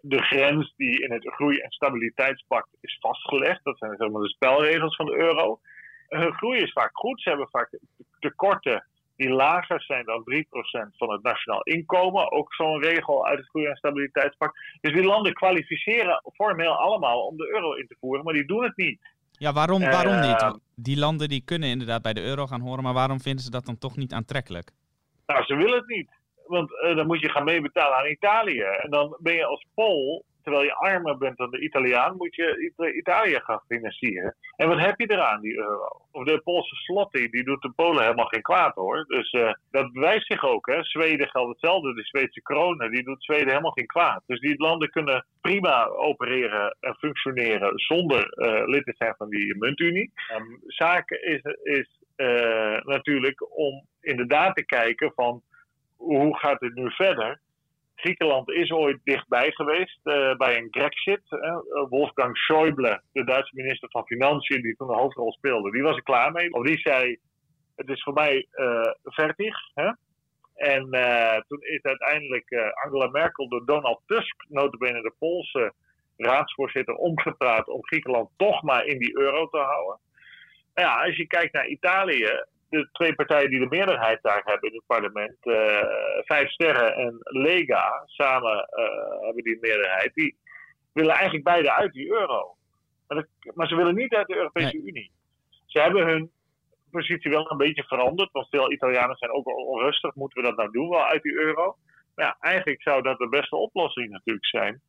de grens die in het groei- en stabiliteitspact is vastgelegd. Dat zijn zeg maar de spelregels van de euro. Hun groei is vaak goed. Ze hebben vaak tekorten die lager zijn dan 3% van het nationaal inkomen. Ook zo'n regel uit het Groei- en Stabiliteitspact. Dus die landen kwalificeren formeel allemaal om de euro in te voeren, maar die doen het niet. Ja, waarom, waarom niet? Eh, die landen die kunnen inderdaad bij de euro gaan horen, maar waarom vinden ze dat dan toch niet aantrekkelijk? Nou, ze willen het niet. Want uh, dan moet je gaan meebetalen aan Italië. En dan ben je als Pool terwijl je armer bent dan de Italiaan, moet je Italië gaan financieren. En wat heb je eraan, die euro? Of de Poolse slotty, die doet de Polen helemaal geen kwaad hoor. Dus uh, dat bewijst zich ook. Hè. Zweden geldt hetzelfde. De Zweedse kronen, die doet Zweden helemaal geen kwaad. Dus die landen kunnen prima opereren en functioneren zonder uh, lid te zijn van die muntunie. Um, zaken is, is uh, natuurlijk om inderdaad te kijken van hoe gaat het nu verder? Griekenland is ooit dichtbij geweest uh, bij een Grexit. Uh, Wolfgang Schäuble, de Duitse minister van Financiën, die toen de hoofdrol speelde, die was er klaar mee. Of die zei: Het is voor mij uh, vertig. Hè? En toen is uiteindelijk Angela Merkel door Donald Tusk, notabene de Poolse raadsvoorzitter, omgepraat om Griekenland toch maar in die euro te houden. Nou ja, als je kijkt naar Italië, de twee partijen die de meerderheid daar hebben in het parlement, Vijf Sterren en Lega, samen hebben die meerderheid, die willen eigenlijk beide uit die euro. Maar, maar ze willen niet uit de Europese Unie. Ze hebben hun positie wel een beetje veranderd. Want veel Italianen zijn ook onrustig. Moeten we dat nou doen, wel uit die euro? Maar ja, eigenlijk zou dat de beste oplossing natuurlijk zijn.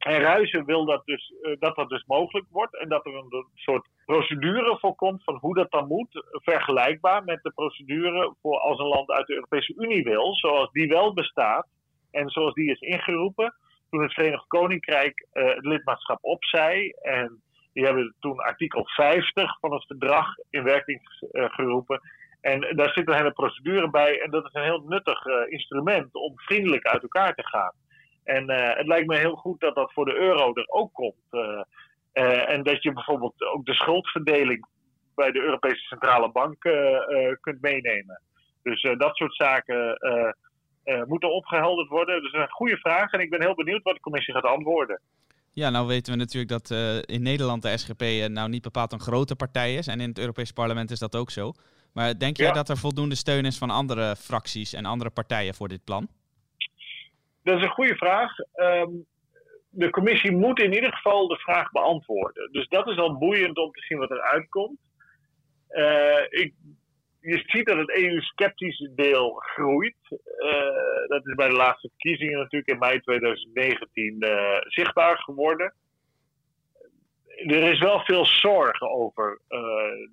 En Ruizen wil dat, dus, uh, dat dat dus mogelijk wordt. En dat er een soort procedure voor komt van hoe dat dan moet. Vergelijkbaar met de procedure voor als een land uit de Europese Unie wil. Zoals die wel bestaat. En zoals die is ingeroepen. Toen het Verenigd Koninkrijk uh, het lidmaatschap opzei. En die hebben toen artikel 50 van het verdrag in werking uh, geroepen. En daar zit een hele procedure bij. En dat is een heel nuttig instrument om vriendelijk uit elkaar te gaan. En uh, het lijkt me heel goed dat dat voor de euro er ook komt. en dat je bijvoorbeeld ook de schuldverdeling bij de Europese Centrale Bank kunt meenemen. Dus dat soort zaken moeten opgehelderd worden. Dus een goede vraag. En ik ben heel benieuwd wat de commissie gaat antwoorden. Ja, nou weten we natuurlijk dat in Nederland de SGP nou niet bepaald een grote partij is. En in het Europese parlement is dat ook zo. Maar denk jij dat er voldoende steun is van andere fracties en andere partijen voor dit plan? Dat is een goede vraag. Um, de commissie moet in ieder geval de vraag beantwoorden. Dus dat is al boeiend om te zien wat er uitkomt. Ik je ziet dat het EU-sceptische deel groeit. Uh, dat is bij de laatste verkiezingen natuurlijk in mei 2019 uh, eh, zichtbaar geworden. Er is wel veel zorgen over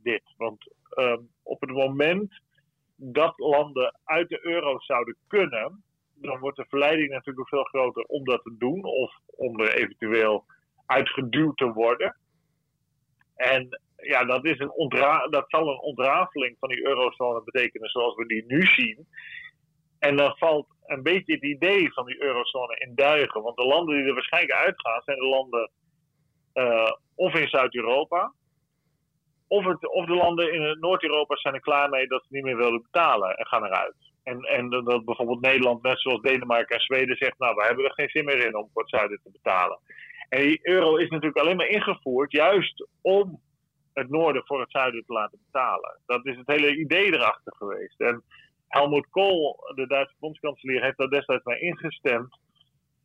dit. Want ehm, op het moment dat landen uit de euro zouden kunnen, dan wordt de verleiding natuurlijk veel groter om dat te doen of om er eventueel uitgeduwd te worden. En ja, dat, is een dat zal een ontrafeling van die eurozone betekenen zoals we die nu zien. En dan valt een beetje het idee van die eurozone in duigen. Want de landen die er waarschijnlijk uitgaan zijn de landen uh, of in Zuid-Europa. Of, of de landen in Noord-Europa zijn er klaar mee dat ze niet meer willen betalen en gaan eruit. En, en dat bijvoorbeeld Nederland, net zoals Denemarken en Zweden, zegt: Nou, we hebben er geen zin meer in om voor het zuiden te betalen. En die euro is natuurlijk alleen maar ingevoerd juist om het noorden voor het zuiden te laten betalen. Dat is het hele idee erachter geweest. En Helmut Kohl, de Duitse bondskanselier, heeft daar destijds mee ingestemd.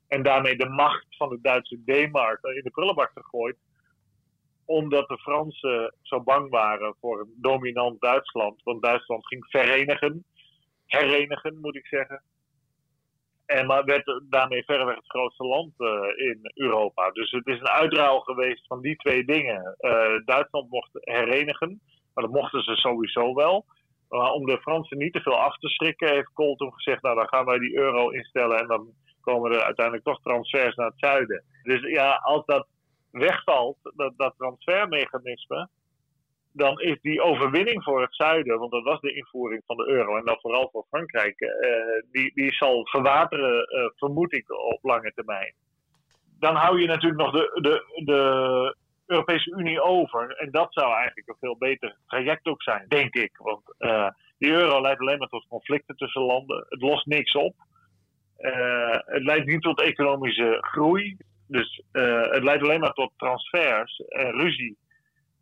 En daarmee de macht van de Duitse D-mark in de prullenbak gegooid. Omdat de Fransen zo bang waren voor een dominant Duitsland. Want Duitsland ging verenigen. Herenigen, moet ik zeggen. En maar werd daarmee verreweg het grootste land uh, in Europa. Dus het is een uitruil geweest van die twee dingen. Uh, Duitsland mocht herenigen, maar dat mochten ze sowieso wel. Maar om de Fransen niet te veel af te schrikken, heeft Kool toen gezegd: Nou, dan gaan wij die euro instellen en dan komen er uiteindelijk toch transfers naar het zuiden. Dus ja, als dat wegvalt, dat, dat transfermechanisme, dan is die overwinning voor het zuiden, want dat was de invoering van de euro en dan vooral voor Frankrijk, uh, die, die zal verwateren, uh, vermoed ik, op lange termijn. Dan hou je natuurlijk nog de, de, de Europese Unie over. En dat zou eigenlijk een veel beter traject ook zijn, denk ik. Want uh, die euro leidt alleen maar tot conflicten tussen landen. Het lost niks op. het leidt niet tot economische groei. Dus het leidt alleen maar tot transfers en ruzie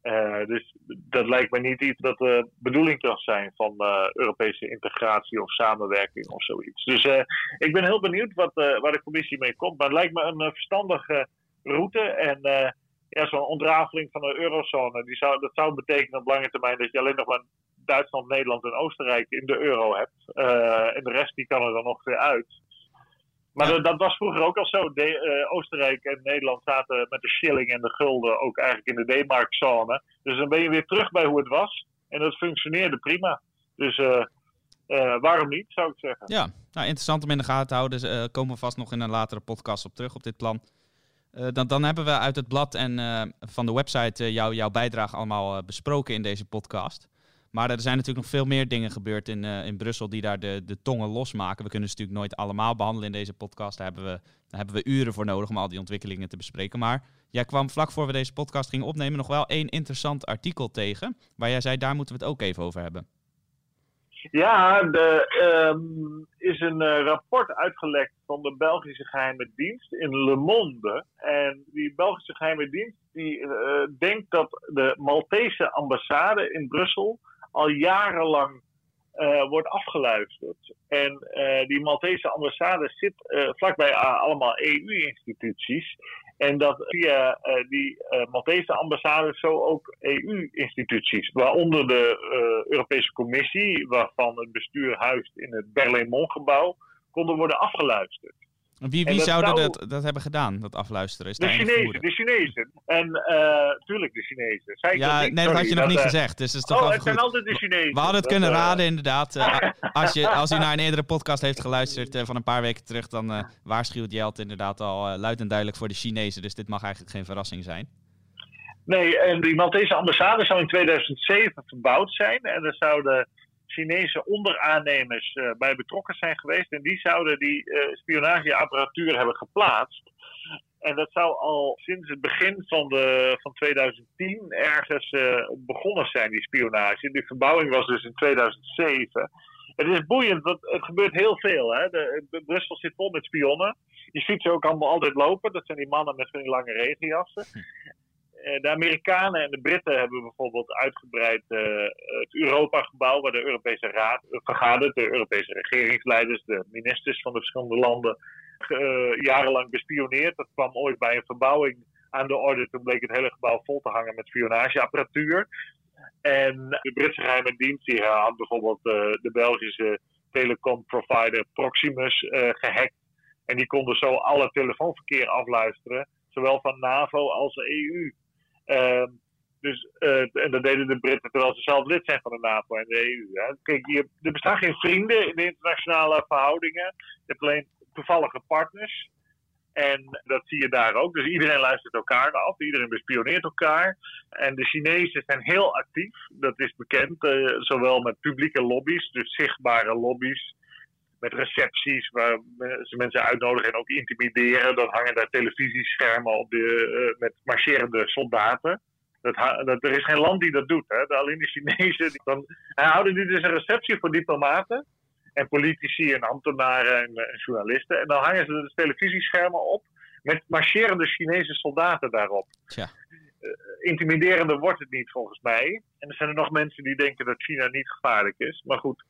uh, dus dat lijkt me niet iets dat de bedoeling kan zijn van uh, Europese integratie of samenwerking of zoiets. Dus uh, ik ben heel benieuwd wat, waar de commissie mee komt. Maar het lijkt me een verstandige route. En ja, zo'n ontrafeling van de eurozone, die zou, dat zou betekenen op lange termijn dat je alleen nog maar Duitsland, Nederland en Oostenrijk in de euro hebt. en de rest die kan er dan nog weer uit. Maar dat was vroeger ook al zo. De, uh, Oostenrijk en Nederland zaten met de shilling en de gulden ook eigenlijk in de D-mark-zone. Dus dan ben je weer terug bij hoe het was. En dat functioneerde prima. Dus uh, uh, waarom niet, zou ik zeggen. Ja, nou, interessant om in de gaten te houden. Dus, komen we vast nog in een latere podcast op terug op dit plan. dan, dan hebben we uit het blad en van de website jou, jouw bijdrage allemaal besproken in deze podcast. Maar er zijn natuurlijk nog veel meer dingen gebeurd in, uh, in Brussel die daar de, de tongen losmaken. We kunnen ze natuurlijk nooit allemaal behandelen in deze podcast. Daar hebben, we, daar hebben we uren voor nodig om al die ontwikkelingen te bespreken. Maar jij kwam vlak voor we deze podcast gingen opnemen nog wel één interessant artikel tegen. Waar jij zei, daar moeten we het ook even over hebben. Ja, er um, is een uh, rapport uitgelekt van de Belgische geheime dienst in Le Monde. En die Belgische geheime dienst die uh, denkt dat de Maltese ambassade in Brussel al jarenlang uh, wordt afgeluisterd. En die Maltese ambassade zit vlakbij allemaal EU-instituties. En dat via uh, die uh, Maltese ambassade zo ook EU-instituties, waaronder de uh, Europese Commissie, waarvan het bestuur huist in het Berlaymont-gebouw, konden worden afgeluisterd. Wie, wie zouden zou... dat, dat hebben gedaan, dat afluisteren? Is de Chinezen, de Chinezen. En uh, tuurlijk de Chinezen. Ja, niet, nee, dat had je nog niet gezegd. Dus het is toch oh, het zijn altijd de Chinezen. We hadden het kunnen raden, inderdaad. Uh, <laughs> als, je, als u naar een eerdere podcast heeft geluisterd van een paar weken terug, dan waarschuwt Jelt inderdaad al luid en duidelijk voor de Chinezen. Dus dit mag eigenlijk geen verrassing zijn. Nee, en die Maltese ambassade zou in 2007 verbouwd zijn. En er zouden Chinese onderaannemers uh, bij betrokken zijn geweest. En die zouden die uh, spionageapparatuur hebben geplaatst. En dat zou al sinds het begin van, de, van 2010 ergens uh, begonnen zijn, die spionage. Die verbouwing was dus in 2007. Het is boeiend, want het gebeurt heel veel. Hè? De, de Brussel zit vol met spionnen. Je ziet ze ook allemaal altijd lopen. Dat zijn die mannen met die lange regenjassen. Eh, de Amerikanen en de Britten hebben bijvoorbeeld uitgebreid uh, het Europa-gebouw, waar de Europese Raad vergadert, de Europese regeringsleiders, de ministers van de verschillende landen, jarenlang bespioneerd. Dat kwam ooit bij een verbouwing aan de orde. Toen bleek het hele gebouw vol te hangen met spionageapparatuur. En de Britse geheime dienst die had bijvoorbeeld de Belgische telecomprovider Proximus gehackt. En die konden zo alle telefoonverkeer afluisteren, zowel van NAVO als EU. Uh, dus, uh, en dat deden de Britten terwijl ze zelf lid zijn van de NAVO en de EU. Kijk, je, er bestaan geen vrienden in de internationale verhoudingen. Je hebt alleen toevallige partners. En dat zie je daar ook. Dus iedereen luistert elkaar af, iedereen bespioneert elkaar. En de Chinezen zijn heel actief, dat is bekend. Uh, zowel met publieke lobby's, dus zichtbare lobby's. Met recepties waar ze mensen uitnodigen en ook intimideren. Dan hangen daar televisieschermen op de, uh, met marcherende soldaten. Dat, dat, er is geen land die dat doet. Hè. Alleen de Chinezen. Die, dan houden nu dus een receptie voor diplomaten. En politici en ambtenaren en, en journalisten. En dan hangen ze dus televisieschermen op. Met marcherende Chinese soldaten daarop. Tja. Uh, intimiderender wordt het niet volgens mij. En er zijn er nog mensen die denken dat China niet gevaarlijk is. Maar goed,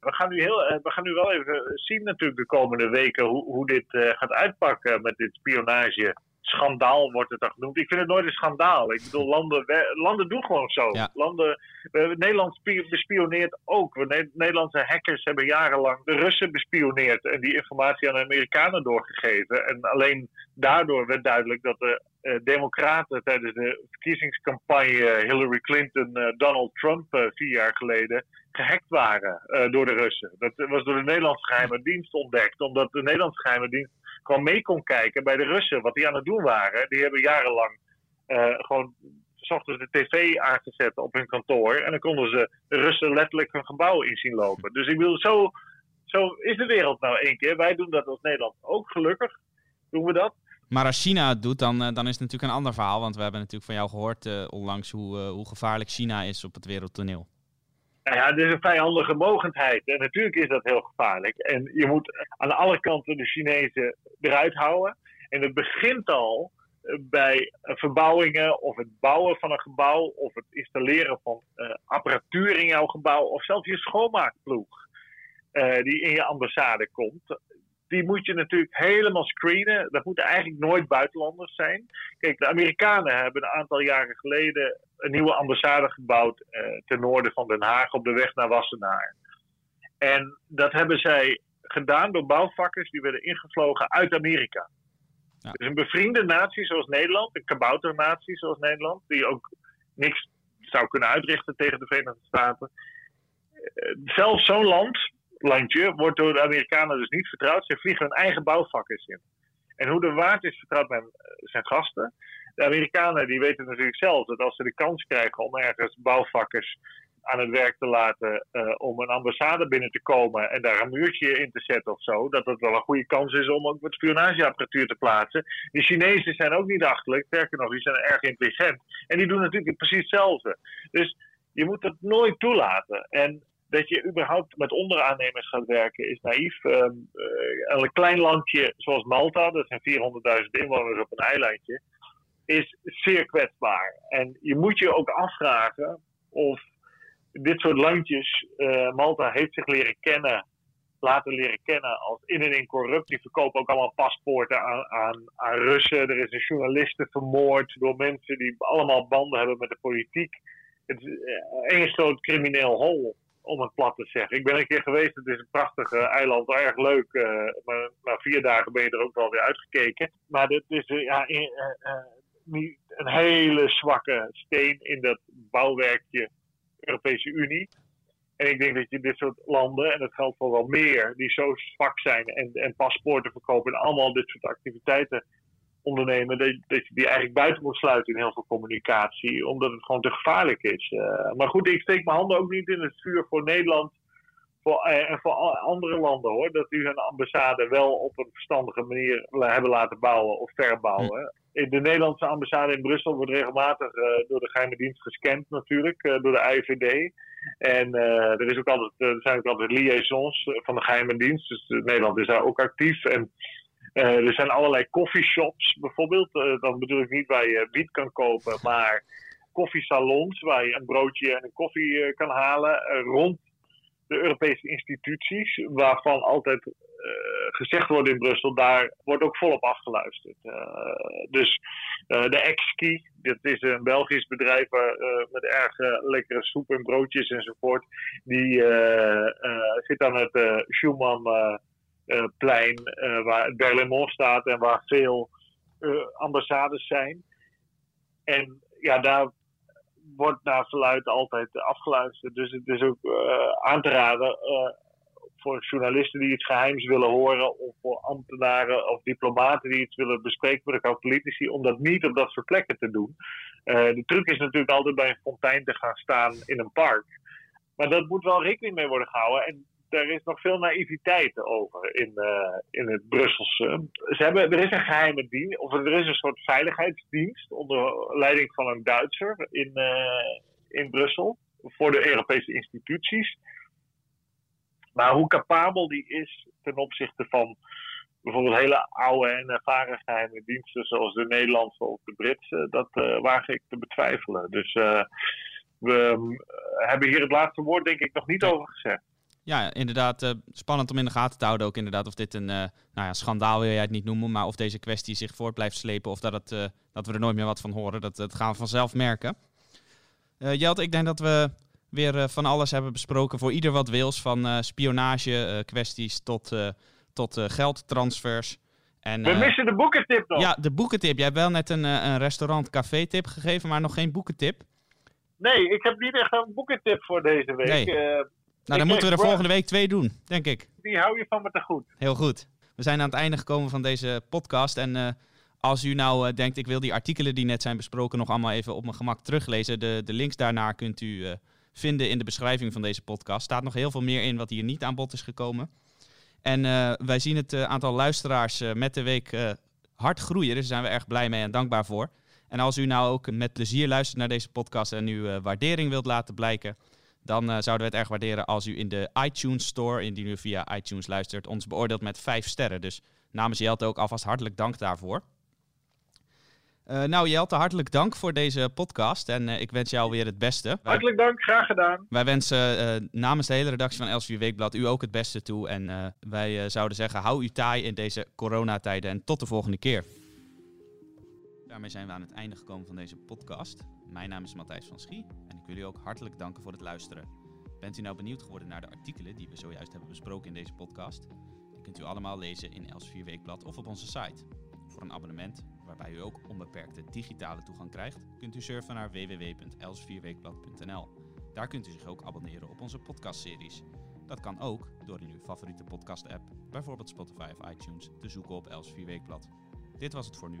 we gaan nu, heel, we gaan nu wel even zien natuurlijk de komende weken hoe, hoe dit uh, gaat uitpakken met dit spionage schandaal wordt het dan genoemd. Ik vind het nooit een schandaal. Ik bedoel, landen, landen doen gewoon zo. Ja. Landen, Nederland bespioneert ook. We, Nederlandse hackers hebben jarenlang de Russen bespioneerd en die informatie aan de Amerikanen doorgegeven. En alleen daardoor werd duidelijk dat de Democraten tijdens de verkiezingscampagne Hillary Clinton, uh, Donald Trump uh, vier jaar geleden gehackt waren door de Russen. Dat was door de Nederlandse geheime dienst ontdekt, omdat de Nederlandse geheime dienst gewoon mee kon kijken bij de Russen, wat die aan het doen waren. Die hebben jarenlang gewoon s ochtends de tv aangezet op hun kantoor. En dan konden ze de Russen letterlijk hun gebouw in zien lopen. Dus ik wil zo, zo is de wereld nou één keer. Wij doen dat als Nederland ook, gelukkig doen we dat. Maar als China het doet, dan, dan is het natuurlijk een ander verhaal. Want we hebben natuurlijk van jou gehoord uh, onlangs hoe, uh, hoe gevaarlijk China is op het wereldtoneel. Nou ja, er is een vijandige mogendheid. En natuurlijk is dat heel gevaarlijk. En je moet aan alle kanten de Chinezen eruit houden. En het begint al eh, bij verbouwingen of het bouwen van een gebouw of het installeren van apparatuur in jouw gebouw of zelfs je schoonmaakploeg die in je ambassade komt die moet je natuurlijk helemaal screenen. Dat moeten eigenlijk nooit buitenlanders zijn. Kijk, de Amerikanen hebben een aantal jaren geleden een nieuwe ambassade gebouwd uh, ten noorden van Den Haag op de weg naar Wassenaar. En dat hebben zij gedaan door bouwvakkers die werden ingevlogen uit Amerika. Ja. Dus een bevriende natie zoals Nederland, een kabouternatie zoals Nederland, die ook niks zou kunnen uitrichten tegen de Verenigde Staten. Uh, zelfs zo'n land landje wordt door de Amerikanen dus niet vertrouwd. Ze vliegen hun eigen bouwvakkers in. En hoe de waard is vertrouwd met zijn gasten. De Amerikanen die weten natuurlijk zelf dat als ze de kans krijgen om ergens bouwvakkers aan het werk te laten uh, om een ambassade binnen te komen en daar een muurtje in te zetten of zo, dat het wel een goede kans is om ook wat spionageapparatuur te plaatsen. De Chinezen zijn ook niet achterlijk, sterker nog, die zijn erg intelligent. En die doen natuurlijk precies hetzelfde. Dus je moet dat nooit toelaten. En dat je überhaupt met onderaannemers gaat werken is naïef. Eh, een klein landje zoals Malta, dat zijn 400.000 inwoners op een eilandje, is zeer kwetsbaar. En je moet je ook afvragen of dit soort landjes, uh, Malta heeft zich leren kennen, laten leren kennen als in en in corrupt. Die verkopen ook allemaal paspoorten aan, aan, Russen. Er is een journaliste vermoord door mensen die allemaal banden hebben met de politiek. Het is eh, groot crimineel hol om het plat te zeggen. Ik ben een keer geweest, het is een prachtig eiland, erg leuk. Uh, maar na vier dagen ben je er ook wel weer uitgekeken. Maar dit is uh, ja, een hele zwakke steen in dat bouwwerkje Europese Unie. En ik denk dat je dit soort landen, en dat geldt voor wel meer, die zo zwak zijn en, en paspoorten verkopen en allemaal dit soort activiteiten ondernemen, dat, je die eigenlijk buiten moet sluiten in heel veel communicatie, omdat het gewoon te gevaarlijk is. Uh, maar goed, ik steek mijn handen ook niet in het vuur voor Nederland voor, uh, en voor andere landen hoor. Dat die hun ambassade wel op een verstandige manier hebben laten bouwen of verbouwen. De Nederlandse ambassade in Brussel wordt regelmatig uh, door de geheime dienst gescand natuurlijk, door de IVD. En er, is ook altijd, er zijn ook altijd liaisons van de geheime dienst, dus Nederland is daar ook actief. En er zijn allerlei coffeeshops bijvoorbeeld. Uh, dan bedoel ik niet waar je wiet kan kopen, maar koffiesalons waar je een broodje en een koffie uh, kan halen rond de Europese instituties, waarvan altijd gezegd wordt in Brussel, daar wordt ook volop afgeluisterd. dus de Exki, dat is een Belgisch bedrijf met erg lekkere soep en broodjes enzovoort, die zit aan het Schumann plein uh, waar Berlaymont staat en waar veel uh, ambassades zijn. En ja, daar wordt naar verluid altijd afgeluisterd. Dus het is ook aan te raden voor journalisten die iets geheims willen horen, of voor ambtenaren of diplomaten die iets willen bespreken met elkaar, politici, om dat niet op dat soort plekken te doen. de truc is natuurlijk altijd bij een fontein te gaan staan in een park. Maar dat moet wel rekening mee worden gehouden. En er is nog veel naïviteit over in, uh, in het Brusselse. Ze hebben, er is een geheime dienst, of er is een soort veiligheidsdienst onder leiding van een Duitser in, uh, in Brussel voor de Europese instituties. Maar hoe capabel die is ten opzichte van bijvoorbeeld hele oude en ervaren geheime diensten zoals de Nederlandse of de Britse, dat uh, waag ik te betwijfelen. Dus we hebben hier het laatste woord denk ik nog niet over gezegd ja, inderdaad uh, spannend om in de gaten te houden ook inderdaad of dit een uh, nou ja, schandaal wil jij het niet noemen, maar of deze kwestie zich voort blijft slepen of dat, het, uh, dat we er nooit meer wat van horen. Dat, dat gaan we vanzelf merken. Jelt, ik denk dat we weer van alles hebben besproken voor ieder wat wils, van spionage kwesties tot, tot geldtransfers. En, we missen de boekentip nog. Ja, de boekentip. Jij hebt wel net een, een restaurant-café tip gegeven, maar nog geen boekentip. Nee, ik heb niet echt een boekentip voor deze week. Nee. Nou, dan moeten we er volgende week twee doen, denk ik. Die hou je van me te goed. Heel goed. We zijn aan het einde gekomen van deze podcast. En uh, als u nou uh, denkt, ik wil die artikelen die net zijn besproken nog allemaal even op mijn gemak teruglezen. De, de links daarnaar kunt u uh, vinden in de beschrijving van deze podcast. Staat nog heel veel meer in wat hier niet aan bod is gekomen. En wij zien het aantal luisteraars met de week hard groeien. Dus daar zijn we erg blij mee en dankbaar voor. En als u nou ook met plezier luistert naar deze podcast en uw waardering wilt laten blijken dan uh, zouden we het erg waarderen als u in de iTunes Store, indien u via iTunes luistert, ons beoordeelt met vijf sterren. Dus namens Jelte ook alvast hartelijk dank daarvoor. Uh, nou Jelte, hartelijk dank voor deze podcast en uh, ik wens jou weer het beste. Hartelijk dank, graag gedaan. Wij wensen namens de hele redactie van Elsevier Weekblad u ook het beste toe. En wij zouden zeggen, hou u taai in deze coronatijden en tot de volgende keer. Daarmee zijn we aan het einde gekomen van deze podcast. Mijn naam is Matthijs van Schie en ik wil u ook hartelijk danken voor het luisteren. Bent u nou benieuwd geworden naar de artikelen die we zojuist hebben besproken in deze podcast? Die kunt u allemaal lezen in Els 4 Weekblad of op onze site. Voor een abonnement, waarbij u ook onbeperkte digitale toegang krijgt, kunt u surfen naar www.els4weekblad.nl. Daar kunt u zich ook abonneren op onze podcastseries. Dat kan ook door in uw favoriete podcast-app, bijvoorbeeld Spotify of iTunes, te zoeken op Els 4 Weekblad. Dit was het voor nu.